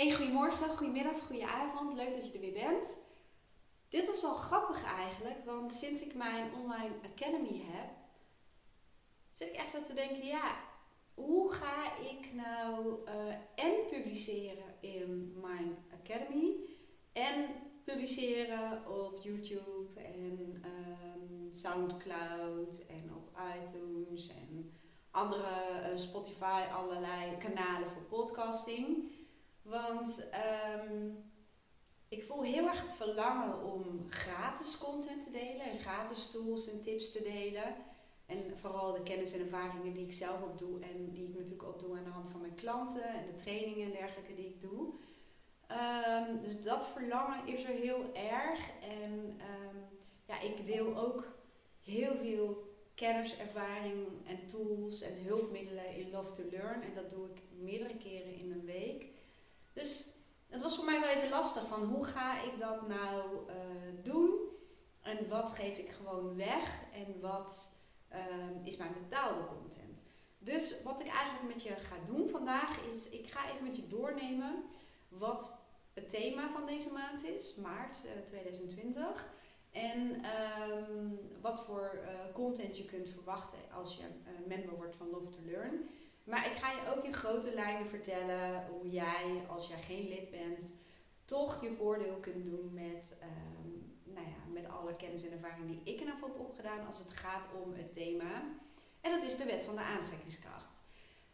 Hey, goedemorgen, goedemiddag, goedenavond. Leuk dat je er weer bent. Dit was wel grappig eigenlijk, want sinds ik mijn online academy heb, zit ik echt zo te denken, ja, hoe ga ik nou uh, en publiceren in mijn academy en publiceren op YouTube en um, Soundcloud en op iTunes en andere uh, Spotify, allerlei kanalen voor podcasting. Want um, ik voel heel erg het verlangen om gratis content te delen en gratis tools en tips te delen. En vooral de kennis en ervaringen die ik zelf opdoe en die ik natuurlijk opdoe aan de hand van mijn klanten en de trainingen en dergelijke die ik doe. Um, dus dat verlangen is er heel erg. En um, ja, ik deel ook heel veel kennis, ervaring en tools en hulpmiddelen in Love to Learn. En dat doe ik meerdere keren in een week. Dus het was voor mij wel even lastig van hoe ga ik dat nou uh, doen? En wat geef ik gewoon weg? En wat uh, is mijn betaalde content? Dus wat ik eigenlijk met je ga doen vandaag is, ik ga even met je doornemen wat het thema van deze maand is, maart uh, 2020. En um, wat voor uh, content je kunt verwachten als je uh, member wordt van Love to Learn. Maar ik ga je ook in grote lijnen vertellen hoe jij, als jij geen lid bent, toch je voordeel kunt doen met, um, nou ja, met alle kennis en ervaring die ik er heb opgedaan als het gaat om het thema. En dat is de wet van de aantrekkingskracht.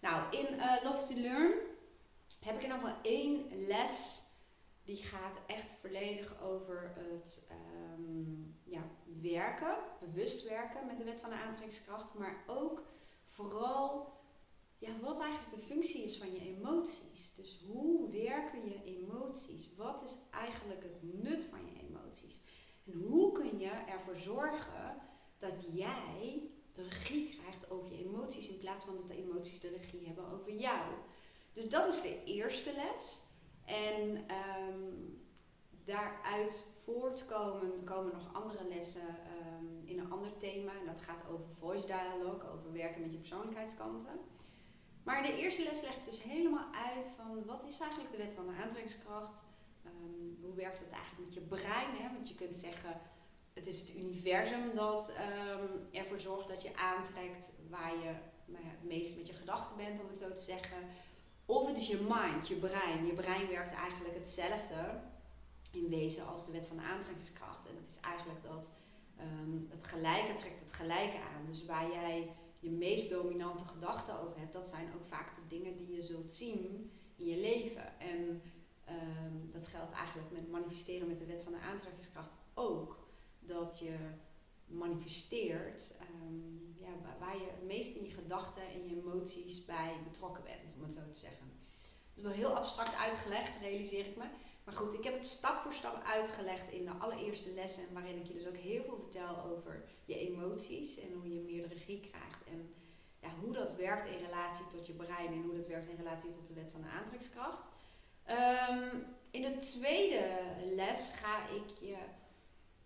Nou, in uh, Love to Learn heb ik in ieder geval één les die gaat echt volledig over het um, ja, werken, bewust werken met de wet van de aantrekkingskracht, maar ook vooral ja, wat eigenlijk de functie is van je emoties. Dus hoe werken je emoties? Wat is eigenlijk het nut van je emoties? En hoe kun je ervoor zorgen dat jij de regie krijgt over je emoties in plaats van dat de emoties de regie hebben over jou? Dus dat is de eerste les. En um, daaruit voortkomend komen nog andere lessen um, in een ander thema. En dat gaat over voice dialogue, over werken met je persoonlijkheidskanten. Maar de eerste les leg ik dus helemaal uit van wat is eigenlijk de wet van de aantrekkingskracht? Um, hoe werkt het eigenlijk met je brein? Hè? Want je kunt zeggen, het is het universum dat um, ervoor zorgt dat je aantrekt waar je nou het meest met je gedachten bent, om het zo te zeggen. Of het is je mind, je brein. Je brein werkt eigenlijk hetzelfde in wezen als de wet van de aantrekkingskracht. En dat is eigenlijk dat um, het gelijke trekt het gelijke aan. Dus waar jij je meest dominante gedachten over hebt, dat zijn ook vaak de dingen die je zult zien in je leven. En um, dat geldt eigenlijk met manifesteren met de wet van de aantrekkingskracht ook. Dat je manifesteert um, ja, waar je het meest in je gedachten en je emoties bij betrokken bent, om het zo te zeggen. Dat is wel heel abstract uitgelegd, realiseer ik me. Maar goed, ik heb het stap voor stap uitgelegd in de allereerste lessen, waarin ik je dus ook heel veel vertel over je emoties en hoe je meer de regie krijgt. En ja, hoe dat werkt in relatie tot je brein en hoe dat werkt in relatie tot de wet van de aantrekkingskracht. Um, in de tweede les ga ik je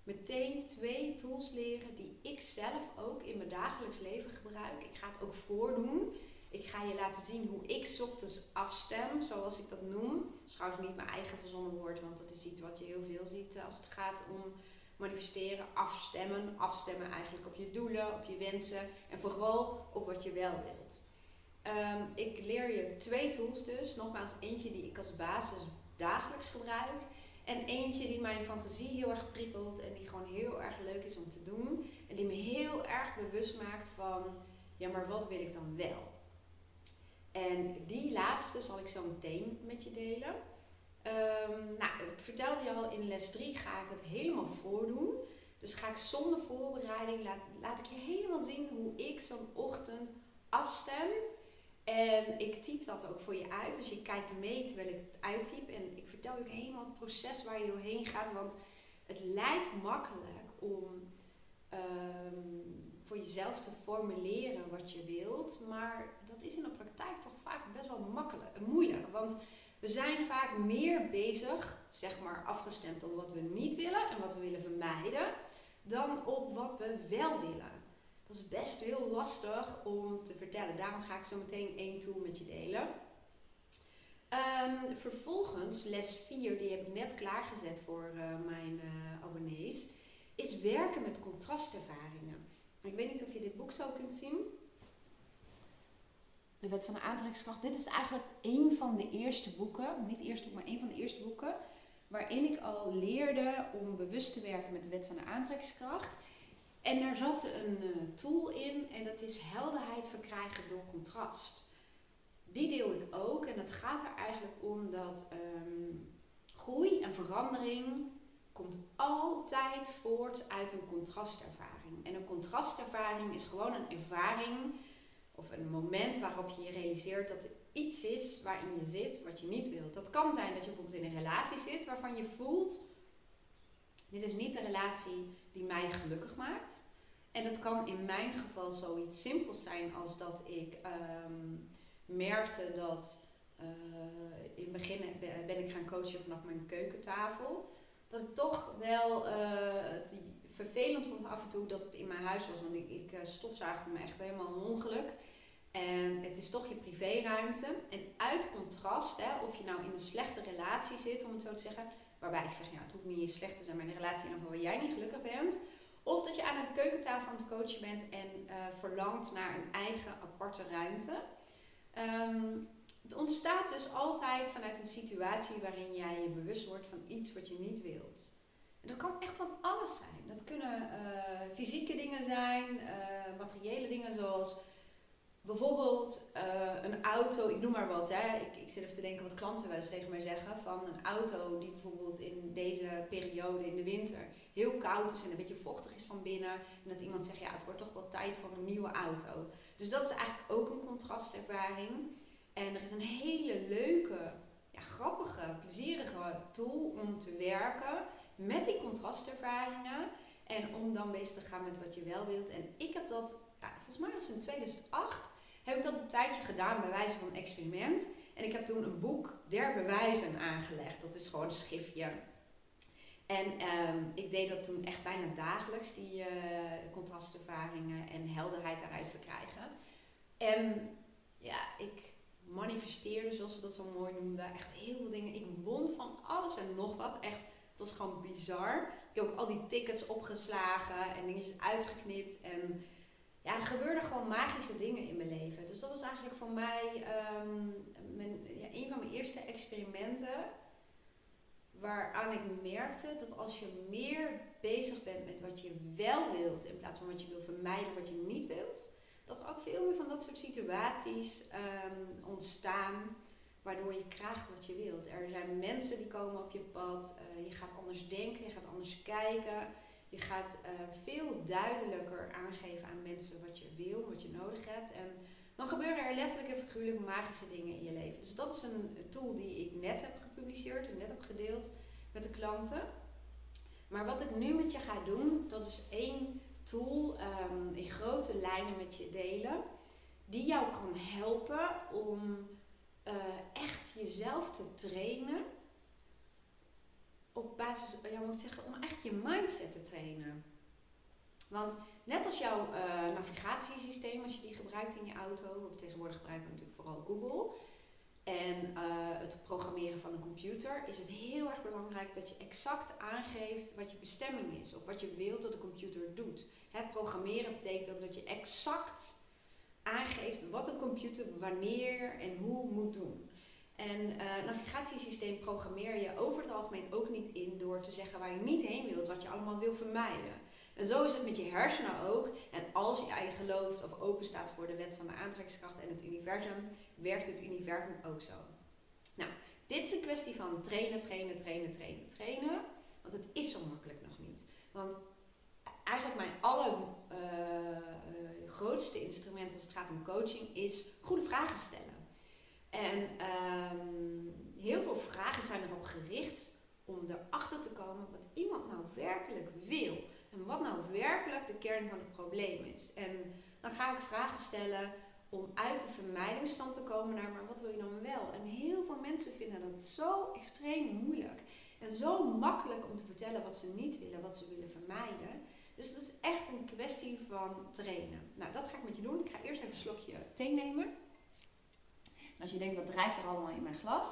meteen twee tools leren die ik zelf ook in mijn dagelijks leven gebruik. Ik ga het ook voordoen. Ik ga je laten zien hoe ik ochtends afstem, zoals ik dat noem. Dat is trouwens niet mijn eigen verzonnen woord, want dat is iets wat je heel veel ziet als het gaat om manifesteren, afstemmen. Afstemmen eigenlijk op je doelen, op je wensen en vooral op wat je wel wilt. Um, ik leer je twee tools dus. Nogmaals, eentje die ik als basis dagelijks gebruik. En eentje die mijn fantasie heel erg prikkelt en die gewoon heel erg leuk is om te doen. En die me heel erg bewust maakt van, ja maar wat wil ik dan wel? En die laatste zal ik zo meteen met je delen. Um, nou, ik vertelde je al, in les 3 ga ik het helemaal voordoen. Dus ga ik zonder voorbereiding, laat, laat ik je helemaal zien hoe ik zo'n ochtend afstem. En ik typ dat ook voor je uit. Dus je kijkt mee terwijl ik het uittyp. En ik vertel je ook helemaal het proces waar je doorheen gaat. Want het lijkt makkelijk om um, voor jezelf te formuleren wat je wilt. Maar is in de praktijk toch vaak best wel makkelijk, moeilijk. Want we zijn vaak meer bezig, zeg maar, afgestemd op wat we niet willen en wat we willen vermijden, dan op wat we wel willen. Dat is best heel lastig om te vertellen. Daarom ga ik zo meteen één tool met je delen. Ehm, vervolgens, les 4, die heb ik net klaargezet voor uh, mijn uh, abonnees, is werken met contrastervaringen. Ik weet niet of je dit boek zo kunt zien. De Wet van de Aantrekkingskracht. Dit is eigenlijk een van de eerste boeken, niet eerste boek, maar een van de eerste boeken, waarin ik al leerde om bewust te werken met de Wet van de Aantrekkingskracht. En daar zat een uh, tool in en dat is helderheid verkrijgen door contrast. Die deel ik ook en het gaat er eigenlijk om dat um, groei en verandering komt altijd voort uit een contrastervaring. En een contrastervaring is gewoon een ervaring of een moment waarop je je realiseert dat er iets is waarin je zit wat je niet wilt. Dat kan zijn dat je bijvoorbeeld in een relatie zit waarvan je voelt, dit is niet de relatie die mij gelukkig maakt. En dat kan in mijn geval zoiets simpels zijn als dat ik ehm, merkte dat uh, in het begin ben ik gaan coachen vanaf mijn keukentafel. Dat ik toch wel uh, vervelend vond af en toe dat het in mijn huis was. Want ik, ik uh, stofzaagde me echt helemaal ongeluk. En het is toch je privéruimte. En uit contrast, hè, of je nou in een slechte relatie zit, om het zo te zeggen. Waarbij ik zeg, ja, het hoeft niet slecht te zijn, maar een relatie waar jij niet gelukkig bent. Of dat je aan de keukentafel aan het coachen bent en uh, verlangt naar een eigen aparte ruimte. Um, het ontstaat dus altijd vanuit een situatie waarin jij je bewust wordt van iets wat je niet wilt. En dat kan echt van alles zijn. Dat kunnen uh, fysieke dingen zijn, uh, materiële dingen zoals bijvoorbeeld uh, een auto, ik noem maar wat. Hè. Ik, ik zit even te denken wat klanten wel eens tegen mij zeggen. Van een auto die bijvoorbeeld in deze periode in de winter heel koud is en een beetje vochtig is van binnen. En dat iemand zegt, ja het wordt toch wel tijd voor een nieuwe auto. Dus dat is eigenlijk ook een contrastervaring. En er is een hele leuke, ja, grappige, plezierige tool om te werken met die contrastervaringen. En om dan bezig te gaan met wat je wel wilt. En ik heb dat, ja, volgens mij was het in 2008, heb ik dat een tijdje gedaan bij wijze van een experiment. En ik heb toen een boek der bewijzen aangelegd. Dat is gewoon een schriftje. En um, ik deed dat toen echt bijna dagelijks, die uh, contrastervaringen en helderheid daaruit verkrijgen. En ja, ik manifesteerde, zoals ze dat zo mooi noemden, echt heel veel dingen. Ik won van alles en nog wat. Echt, het was gewoon bizar. Ik heb ook al die tickets opgeslagen en dingetjes uitgeknipt. En ja, er gebeurden gewoon magische dingen in mijn leven. Dus dat was eigenlijk voor mij um, mijn, ja, een van mijn eerste experimenten. Waaraan ik merkte dat als je meer bezig bent met wat je wel wilt, in plaats van wat je wil vermijden, wat je niet wilt, dat er ook veel meer van dat soort situaties um, ontstaan waardoor je krijgt wat je wilt. Er zijn mensen die komen op je pad, uh, je gaat anders denken, je gaat anders kijken. Je gaat uh, veel duidelijker aangeven aan mensen wat je wil, wat je nodig hebt. En dan gebeuren er letterlijk en figuurlijk magische dingen in je leven. Dus dat is een tool die ik net heb gepubliceerd en net heb gedeeld met de klanten. Maar wat ik nu met je ga doen, dat is één tool um, in grote lijnen met je delen. Die jou kan helpen om uh, echt jezelf te trainen. Op basis, je moet zeggen, om echt je mindset te trainen. Want net als jouw uh, navigatiesysteem, als je die gebruikt in je auto, tegenwoordig gebruiken we natuurlijk vooral Google en uh, het programmeren van een computer, is het heel erg belangrijk dat je exact aangeeft wat je bestemming is of wat je wilt dat de computer doet. Hè, programmeren betekent ook dat je exact aangeeft wat een computer wanneer en hoe moet doen. En uh, navigatiesysteem programmeer je over het algemeen ook niet in door te zeggen waar je niet heen wilt, wat je allemaal wil vermijden. En zo is het met je hersenen ook. En als jij gelooft of open staat voor de wet van de aantrekkingskracht en het universum, werkt het universum ook zo. Nou, dit is een kwestie van trainen, trainen, trainen, trainen, trainen. Want het is zo makkelijk nog niet. Want eigenlijk mijn allergrootste eh, uh, instrument als het gaat om coaching is goede vragen stellen. En um, heel veel vragen zijn erop gericht om erachter te komen wat iemand nou werkelijk wil. En wat nou werkelijk de kern van het probleem is. En dan ga ik vragen stellen om uit de vermijdingsstand te komen naar, maar wat wil je dan wel? En heel veel mensen vinden dat zo extreem moeilijk. En zo makkelijk om te vertellen wat ze niet willen, wat ze willen vermijden. Dus het is echt een kwestie van trainen. Nou, dat ga ik met je doen. Ik ga eerst even een slokje thee nemen. En als je denkt, wat drijft er allemaal in mijn glas?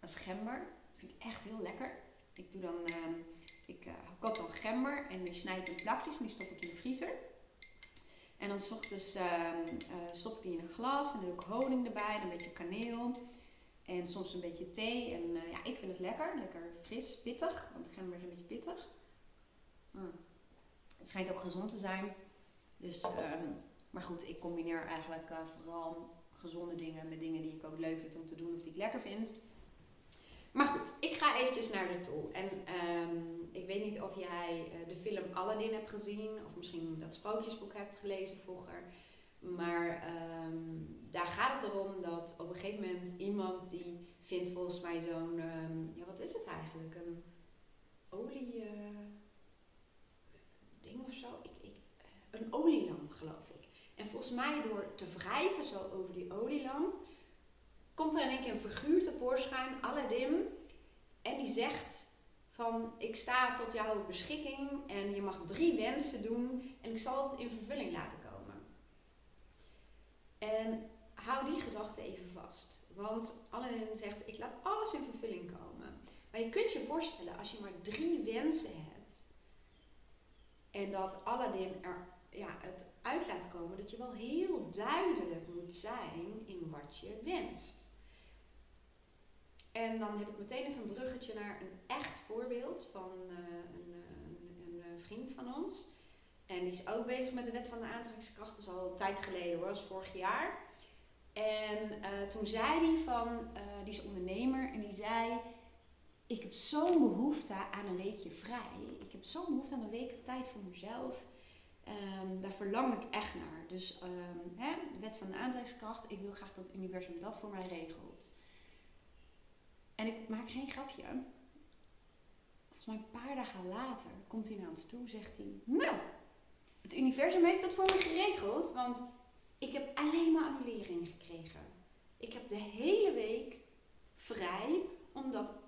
Dat is gember. Dat vind ik echt heel lekker. Ik doe dan, uh, ik uh, kook dan gember en die snijd ik in plakjes en die stop ik in de vriezer. En dan s ochtends uh, stop ik die in een glas en dan doe ik honing erbij, een beetje kaneel. En soms een beetje thee. En uh, ja, ik vind het lekker. Lekker fris, pittig. Want gember is een beetje pittig. Mm. Het schijnt ook gezond te zijn. Dus, um, maar goed, ik combineer eigenlijk uh, vooral gezonde dingen met dingen die ik ook leuk vind om te doen of die ik lekker vind. Maar goed, ik ga eventjes naar de tool. En um, ik weet niet of jij uh, de film Aladdin hebt gezien of misschien dat sprookjesboek hebt gelezen vroeger. Maar um, daar gaat het erom dat op een gegeven moment iemand die vindt volgens mij zo'n, um, ja wat is het eigenlijk? Een olie uh, ding of zo? Ik, ik, een olielamp geloof ik. En volgens mij door te wrijven zo over die olielamp, komt er in keer een figuur tevoorschijn, Aladdin. En die zegt van ik sta tot jouw beschikking en je mag drie wensen doen en ik zal het in vervulling laten komen. En hou die gedachte even vast. Want Aladdin zegt, ik laat alles in vervulling komen. Maar je kunt je voorstellen, als je maar drie wensen hebt. En dat Aladdin er ja, het uit laat komen, dat je wel heel duidelijk moet zijn in wat je wenst. En dan heb ik meteen even een bruggetje naar een echt voorbeeld van uh, een, een, een, vriend van ons. En die is ook bezig met de wet van de aantrekkingskracht. Is al tijd geleden hoor, dat is vorig jaar. En uh, toen zei hij van, die is ondernemer, en die zei: Ik heb zo'n behoefte aan een weekje vrij. Ik heb zo'n behoefte aan een week tijd voor mezelf. Um, daar verlang ik echt naar. Dus um, hè, wet van de aantrekkingskracht, ik wil graag dat het universum dat voor mij regelt. En ik maak geen grapje. Volgens mij een paar dagen later komt hij naar ons toe, zegt hij: Nou, het universum heeft dat voor me geregeld, want ik heb alleen maar annulering gekregen. Ik heb de hele week vrij, omdat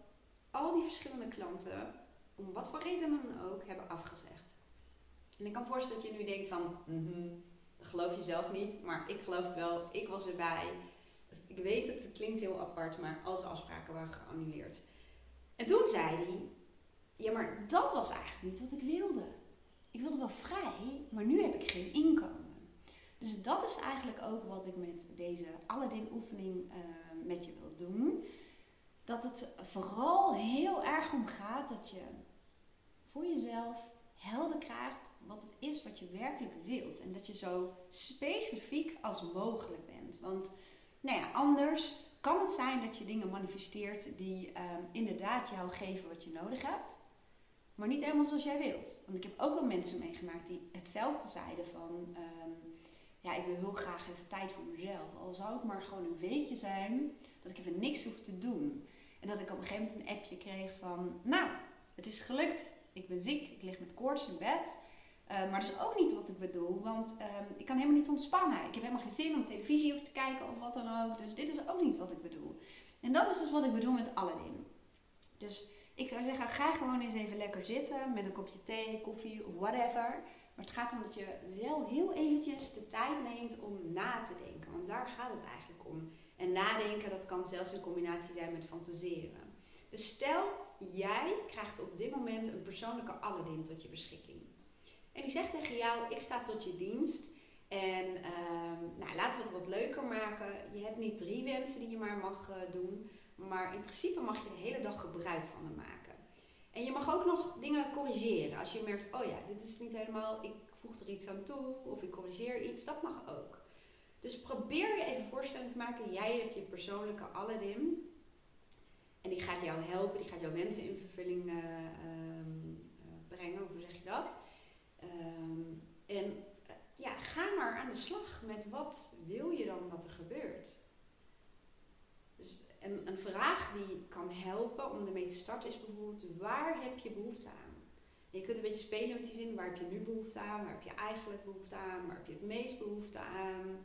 al die verschillende klanten, om wat voor reden dan ook, hebben afgezegd. En ik kan voorstellen dat je nu denkt van, mm dat geloof je zelf niet, maar ik geloof het wel. Ik was erbij. Ik weet het, het klinkt heel apart, maar al zijn afspraken waren geannuleerd. En toen zei hij, ja maar dat was eigenlijk niet wat ik wilde ik wilde wel vrij, maar nu heb ik geen inkomen. Dus dat is eigenlijk ook wat ik met deze Aladdin oefening uh, met je wil doen. Dat het vooral heel erg om gaat dat je voor jezelf helder krijgt wat het is wat je werkelijk wilt. En dat je zo specifiek als mogelijk bent. Want nou ja, anders kan het zijn dat je dingen manifesteert die um, inderdaad jou geven wat je nodig hebt maar niet helemaal zoals jij wilt. Want ik heb ook wel mensen meegemaakt die hetzelfde zeiden van, um, ja, ik wil heel graag even tijd voor mezelf. Al zou het maar gewoon een weekje zijn, dat ik even niks hoef te doen. En dat ik op een gegeven moment een appje kreeg van, nou, het is gelukt. Ik ben ziek, ik lig met koorts in bed. Uh, maar dat is ook niet wat ik bedoel, want um, ik kan helemaal niet ontspannen. Ik heb helemaal geen zin om televisie op te kijken of wat dan ook. Dus dit is ook niet wat ik bedoel. En dat is dus wat ik bedoel met Aladdin. Dus ik zou zeggen, ga gewoon eens even lekker zitten met een kopje thee, koffie, whatever. Maar het gaat om dat je wel heel eventjes de tijd neemt om na te denken. Want daar gaat het eigenlijk om. En nadenken, dat kan zelfs in combinatie zijn met fantaseren. Dus stel, jij krijgt op dit moment een persoonlijke Aladdin tot je beschikking. En die zegt tegen jou, ik sta tot je dienst. En um, nou, laten we het wat leuker maken. Je hebt niet drie wensen die je maar mag uh, doen. Maar in principe mag je de hele dag gebruik van hem maken. En je mag ook nog dingen corrigeren. Als je merkt, oh ja, dit is niet helemaal, ik voeg er iets aan toe of ik corrigeer iets, dat mag ook. Dus probeer je even voorstelling te maken. Jij hebt je persoonlijke Aladdin. En die gaat jou helpen, die gaat jouw wensen in vervulling uh, um, brengen. Hoe zeg je dat? Um, en uh, ja, ga maar aan de slag met wat wil je dan dat er gebeurt. Dus en een vraag die kan helpen om ermee te starten is bijvoorbeeld, waar heb je behoefte aan? je kunt een beetje spelen met die zin, waar heb je nu behoefte aan? Waar heb je eigenlijk behoefte aan? Waar heb je het meest behoefte aan?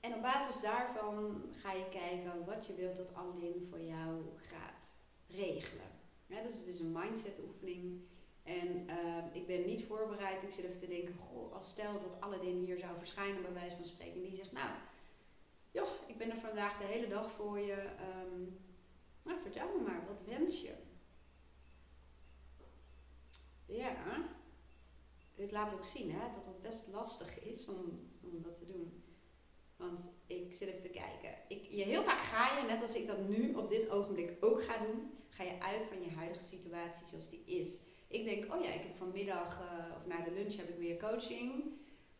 En op basis daarvan ga je kijken wat je wilt dat Aladdin voor jou gaat regelen. Ja, dus het is een mindset oefening. En ehm, ik ben niet voorbereid. Ik zit even te denken, goh, als stel dat Aladdin hier zou verschijnen, bij wijze van spreken. Die zegt, nou, joh, ik ben er vandaag de hele dag voor je. Ehm, nou, vertel me maar, wat wens je? Ja, dit laat ook zien hè, dat het best lastig is om, om dat te doen. Want ik zit even te kijken. Ik, je, heel vaak ga je, net als ik dat nu op dit ogenblik ook ga doen, ga je uit van je huidige situatie zoals die is. Ik denk, oh ja, ik heb vanmiddag uh, of na de lunch heb ik weer coaching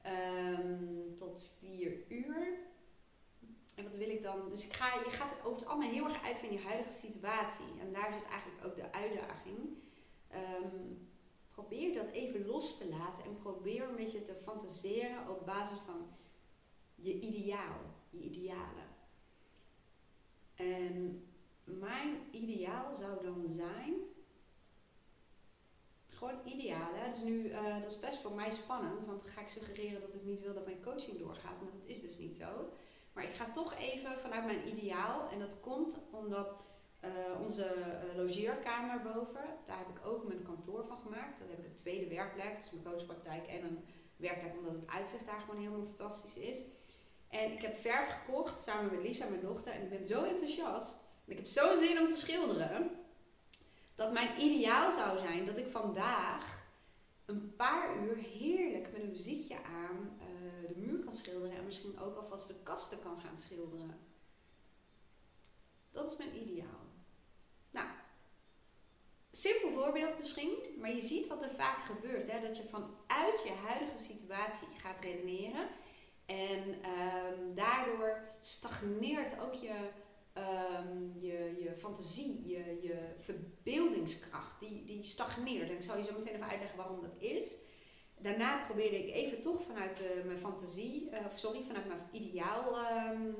um, tot vier uur. En wat wil ik dan? Dus ik ga, je gaat over het allemaal heel erg uit van je huidige situatie. En daar zit eigenlijk ook de uitdaging. Um, probeer dat even los te laten en probeer een beetje te fantaseren op basis van je ideaal, je idealen. En mijn ideaal zou dan zijn, gewoon ideaal. Dus nu, uh, dat is best voor mij spannend, want dan ga ik suggereren dat ik niet wil dat mijn coaching doorgaat, maar dat is dus niet zo. Maar ik ga toch even vanuit mijn ideaal, en dat komt omdat uh, onze uh, logeerkamer boven, daar heb ik ook mijn kantoor van gemaakt. Dat heb ik een tweede werkplek, dus mijn coachpraktijk en een werkplek omdat het uitzicht daar gewoon helemaal fantastisch is. En ik heb verf gekocht samen met Lisa, mijn dochter, en ik ben zo enthousiast. En ik heb zo'n zin om te schilderen, dat mijn ideaal zou zijn dat ik vandaag een paar uur heerlijk met een muziekje aan uh, de muur kan schilderen en misschien ook alvast de kasten kan gaan schilderen. Dat is mijn ideaal. Nou, simpel voorbeeld misschien, maar je ziet wat er vaak gebeurt. Hè? Dat je vanuit je huidige situatie gaat redeneren. En um, daardoor stagneert ook je, um, je, je fantasie, je, je verbeeldingskracht. Die, die stagneert. En ik zal je zo meteen even uitleggen waarom dat is. Daarna probeerde ik even toch vanuit uh, mijn fantasie, uh, of sorry, vanuit mijn ideaal um,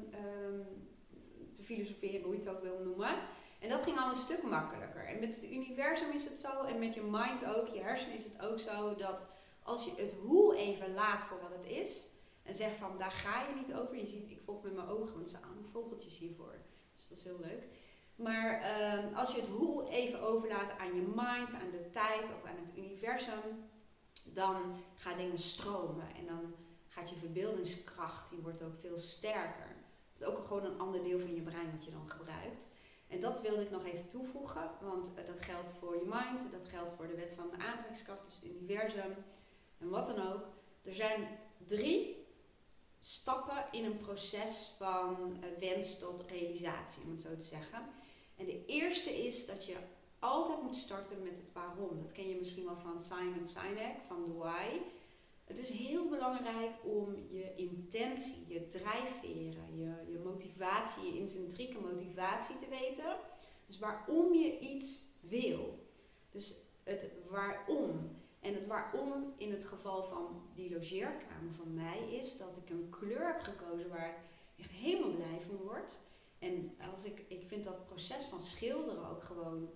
te filosoferen, hoe je het ook wil noemen. En dat ging al een stuk makkelijker. En met het universum is het zo, en met je mind ook, je hersenen is het ook zo, dat als je het hoe even laat voor wat het is, en zegt van daar ga je niet over. Je ziet, ik volg met mijn ogen, want ze aan vogeltjes hiervoor. Dus dat is heel leuk. Maar um, als je het hoe even overlaat aan je mind, aan de tijd of aan het universum, dan gaan dingen stromen. En dan gaat je verbeeldingskracht, die wordt ook veel sterker. Dat is ook gewoon een ander deel van je brein wat je dan gebruikt. En dat wilde ik nog even toevoegen, want uh, dat geldt voor je mind, dat geldt voor de wet van de aantrekkingskracht, dus het universum en wat dan ook. Er zijn drie stappen in een proces van uh, wens tot realisatie, om het zo te zeggen. En de eerste is dat je altijd moet starten met het waarom. Dat ken je misschien wel van Simon Sinek, van The Why. Het is heel belangrijk om je intentie, je drijfveren, je, je motivatie, je intrinsieke motivatie te weten. Dus waarom je iets wil. Dus het waarom. En het waarom in het geval van die logeerkamer van mij is dat ik een kleur heb gekozen waar ik echt helemaal blij van word. En als ik, ik vind dat proces van schilderen ook gewoon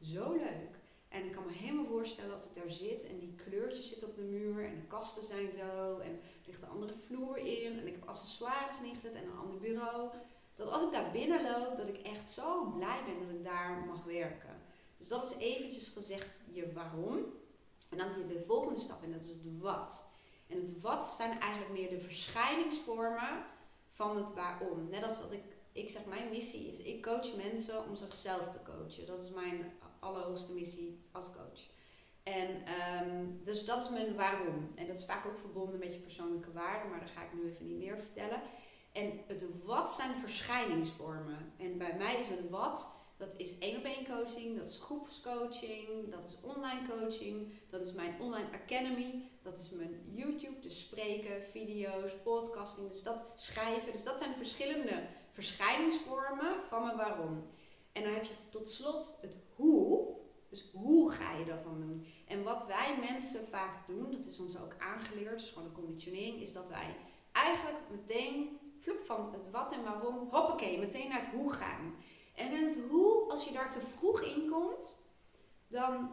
zo leuk. En ik kan me helemaal voorstellen als ik daar zit en die kleurtjes zitten op de muur en de kasten zijn zo en er ligt een andere vloer in en ik heb accessoires neergezet en een ander bureau. Dat als ik daar binnen loop, dat ik echt zo blij ben dat ik daar mag werken. Dus dat is eventjes gezegd je waarom. En dan heb je de volgende stap en dat is het wat. En het wat zijn eigenlijk meer de verschijningsvormen van het waarom. Net als dat ik, ik zeg, mijn missie is, ik coach mensen om zichzelf te coachen. Dat is mijn allerhoogste missie als coach. En um, dus dat is mijn waarom. En dat is vaak ook verbonden met je persoonlijke waarden, maar daar ga ik nu even niet meer vertellen. En het wat zijn verschijningsvormen. En bij mij is het wat dat is één op één coaching, dat is groepscoaching, dat is online coaching, dat is mijn online academy, dat is mijn YouTube, dus spreken, video's, podcasting, dus dat schrijven. Dus dat zijn verschillende verschijningsvormen van mijn waarom. En dan heb je tot slot het hoe. Dus hoe ga je dat dan doen? En wat wij mensen vaak doen, dat is ons ook aangeleerd, dus gewoon een conditionering, is dat wij eigenlijk meteen, vloep van het wat en waarom, hoppakee, meteen naar het hoe gaan. En in het hoe, als je daar te vroeg in komt, dan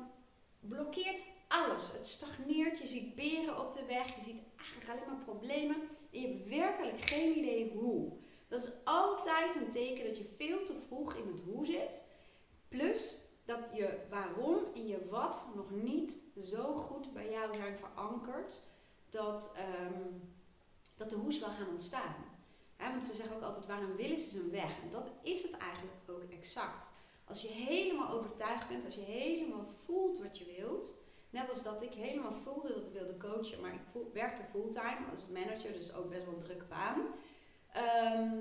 blokkeert alles. Het stagneert, je ziet beren op de weg, je ziet eigenlijk alleen maar problemen. En je hebt werkelijk geen idee hoe. Dat is altijd een teken dat je veel te vroeg in het hoe zit. Plus, dat je waarom en je wat nog niet zo goed bij jou zijn verankerd dat, ehm, dat de hoes wel gaan ontstaan. Want ze zeggen ook altijd waar een wil is, is een weg. En dat is het eigenlijk ook exact. Als je helemaal overtuigd bent, als je helemaal voelt wat je wilt, net als dat ik helemaal voelde dat ik wilde coachen, maar ik werkte fulltime als manager, dus ook best wel een drukke baan. Ehm,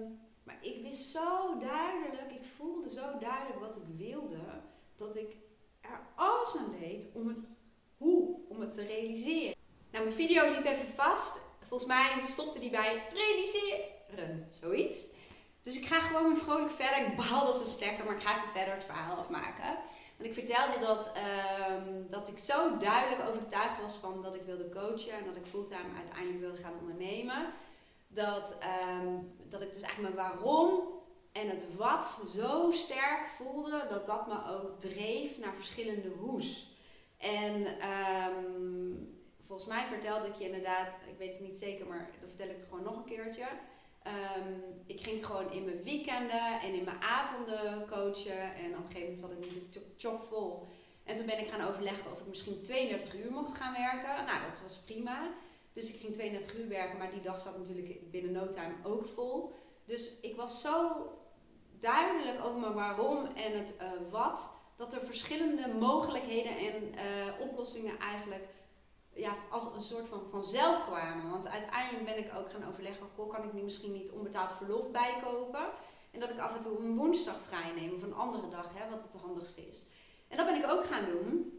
maar ik wist zo duidelijk, ik voelde zo duidelijk wat ik wilde, dat ik er alles aan deed om het hoe, om het te realiseren. Nou, mijn video liep even vast. Volgens mij stopte die bij realiseren, zoiets. Dus ik ga gewoon vrolijk verder. Ik baal een stekker, maar ik ga even verder het verhaal afmaken. Want ik vertelde dat, ehm, dat ik zo duidelijk overtuigd was van dat ik wilde coachen en dat ik fulltime uiteindelijk wilde gaan ondernemen. Dat, ehm, dat ik dus eigenlijk mijn waarom en het wat zo sterk voelde dat dat me ook dreef naar verschillende hoes. En um, volgens mij vertelde ik je inderdaad, ik weet het niet zeker, maar dan vertel ik het gewoon nog een keertje. Um, ik ging gewoon in mijn weekenden en in mijn avonden coachen. En op een gegeven moment zat ik natuurlijk chockvol. En toen ben ik gaan overleggen of ik misschien 32 uur mocht gaan werken. Nou, dat was prima. Dus ik ging 32 uur werken, maar die dag zat natuurlijk binnen no time ook vol. Dus ik was zo duidelijk over mijn waarom en het uh, wat, dat er verschillende mogelijkheden en uh, oplossingen eigenlijk ja, als een soort van vanzelf kwamen. Want uiteindelijk ben ik ook gaan overleggen, goh, kan ik nu misschien niet onbetaald verlof bijkopen? En dat ik af en toe een woensdag vrij neem of een andere dag, hè, wat het handigste is. En dat ben ik ook gaan doen.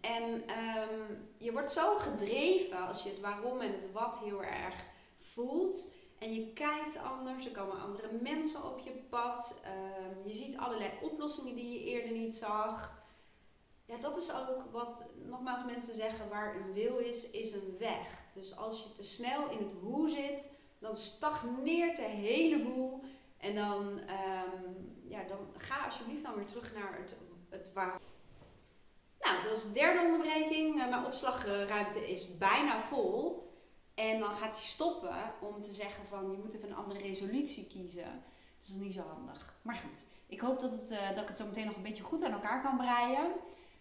En um, je wordt zo gedreven als je het waarom en het wat heel erg voelt. En je kijkt anders, er komen andere mensen op je pad. Um, je ziet allerlei oplossingen die je eerder niet zag. Ja, dat is ook wat nogmaals mensen zeggen, waar een wil is, is een weg. Dus als je te snel in het hoe zit, dan stagneert de hele boel. En dan, um, ja, dan ga alsjeblieft dan weer terug naar het, het waar. Nou, dat is de derde onderbreking. Eh, mijn opslagruimte is bijna vol. En dan gaat hij stoppen om te zeggen van je moet even een andere resolutie kiezen. Dat is niet zo handig. Maar goed, ik hoop dat, het, uh, dat ik het zo meteen nog een beetje goed aan elkaar kan breien.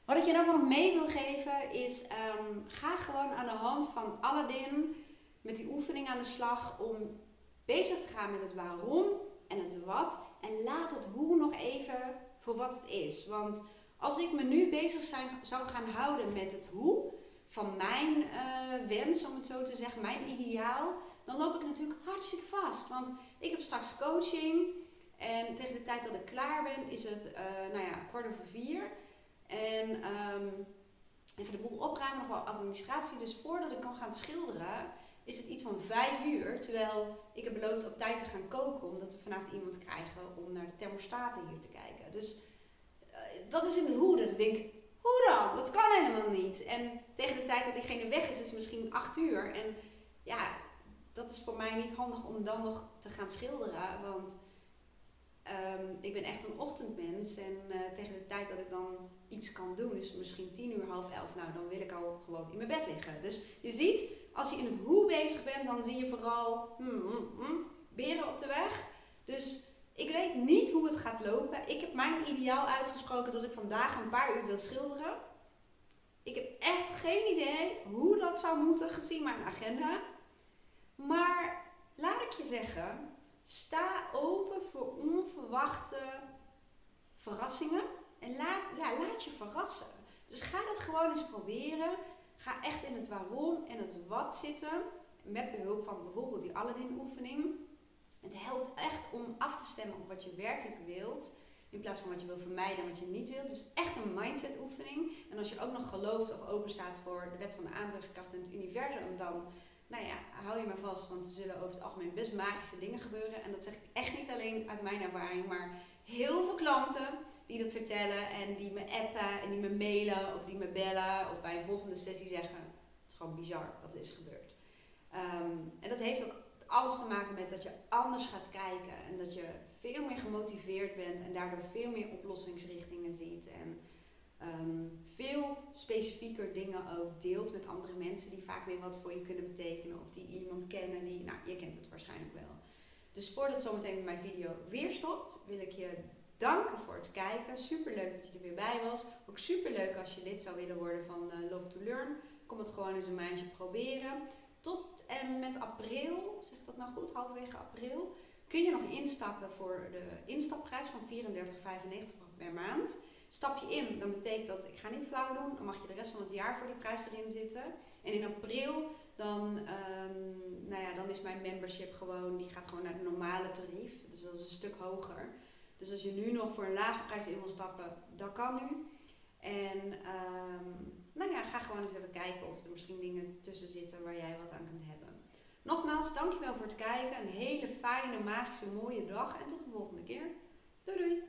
Wat ik je daarvan nog mee wil geven is, um, ga gewoon aan de hand van Aladdin met die oefening aan de slag om bezig te gaan met het waarom en het wat. En laat het hoe nog even voor wat het is. Want als ik me nu bezig zou gaan houden met het hoe van mijn uh, wens, om het zo te zeggen, mijn ideaal, dan loop ik natuurlijk hartstikke vast. Want ik heb straks coaching en tegen de tijd dat ik klaar ben is het, uh, nou ja, kwart over vier. En um, even de boel opruimen, nog wel administratie. Dus voordat ik kan gaan schilderen, is het iets van vijf uur. Terwijl ik heb beloofd op tijd te gaan koken, omdat we vanavond iemand krijgen om naar de thermostaten hier te kijken. Dus uh, dat is in de hoede. Dan denk ik, hoe dan? Dat kan helemaal niet. En tegen de tijd dat diegene weg is, is het misschien acht uur. En ja, dat is voor mij niet handig om dan nog te gaan schilderen. Want Um, ik ben echt een ochtendmens en uh, tegen de tijd dat ik dan iets kan doen, is misschien tien uur, half elf, nou dan wil ik al gewoon in mijn bed liggen. Dus je ziet, als je in het hoe bezig bent, dan zie je vooral hmm, hmm, hmm, beren op de weg. Dus ik weet niet hoe het gaat lopen. Ik heb mijn ideaal uitgesproken dat ik vandaag een paar uur wil schilderen. Ik heb echt geen idee hoe dat zou moeten gezien mijn agenda. Maar laat ik je zeggen, Sta open voor onverwachte verrassingen. En laat, je verrassen. Dus ga dat gewoon eens proberen. Ga echt in het waarom en het wat zitten. Met behulp van bijvoorbeeld die Aladdin oefening. Het helpt echt om af te stemmen op wat je werkelijk wilt. In plaats van wat je wil vermijden en wat je niet wilt. Dus echt een mindset oefening. En als je ook nog gelooft of open staat voor de wet van de aantrekkingskracht in het universum, dan nou ja, hou je maar vast, want er zullen over het algemeen best magische dingen gebeuren. En dat zeg ik echt niet alleen uit mijn ervaring, maar heel veel klanten die dat vertellen en die me appen en die me mailen of die me bellen of bij een volgende sessie zeggen: Het is gewoon bizar wat is gebeurd. Ehm, en dat heeft ook alles te maken met dat je anders gaat kijken en dat je veel meer gemotiveerd bent en daardoor veel meer oplossingsrichtingen ziet. En um, veel specifieker dingen ook deelt met andere mensen die vaak weer wat voor je kunnen betekenen of die iemand kennen die, nou, je kent het waarschijnlijk wel. Dus voordat zometeen mijn video weer stopt, wil ik je danken voor het kijken. Super leuk dat je er weer bij was. Ook super leuk als je lid zou willen worden van uh, Love to Learn. Kom het gewoon eens een maandje proberen. Tot en met april, zeg dat nou goed, halverwege april, kun je nog instappen voor de instapprijs van 34,95 per maand. Stap je in, dan betekent dat ik ga niet flauw doen, dan mag je de rest van het jaar voor die prijs erin zitten. En in april, dan, um, nou ja, dan is mijn membership gewoon, die gaat gewoon naar het normale tarief. Dus dat is een stuk hoger. Dus als je nu nog voor een lage prijs in wil stappen, dat kan nu. En um, nou ja, ga gewoon eens even kijken of er misschien dingen tussen zitten waar jij wat aan kunt hebben. Nogmaals, dankjewel voor het kijken. Een hele fijne, magische, mooie dag en tot de volgende keer. Doei doei!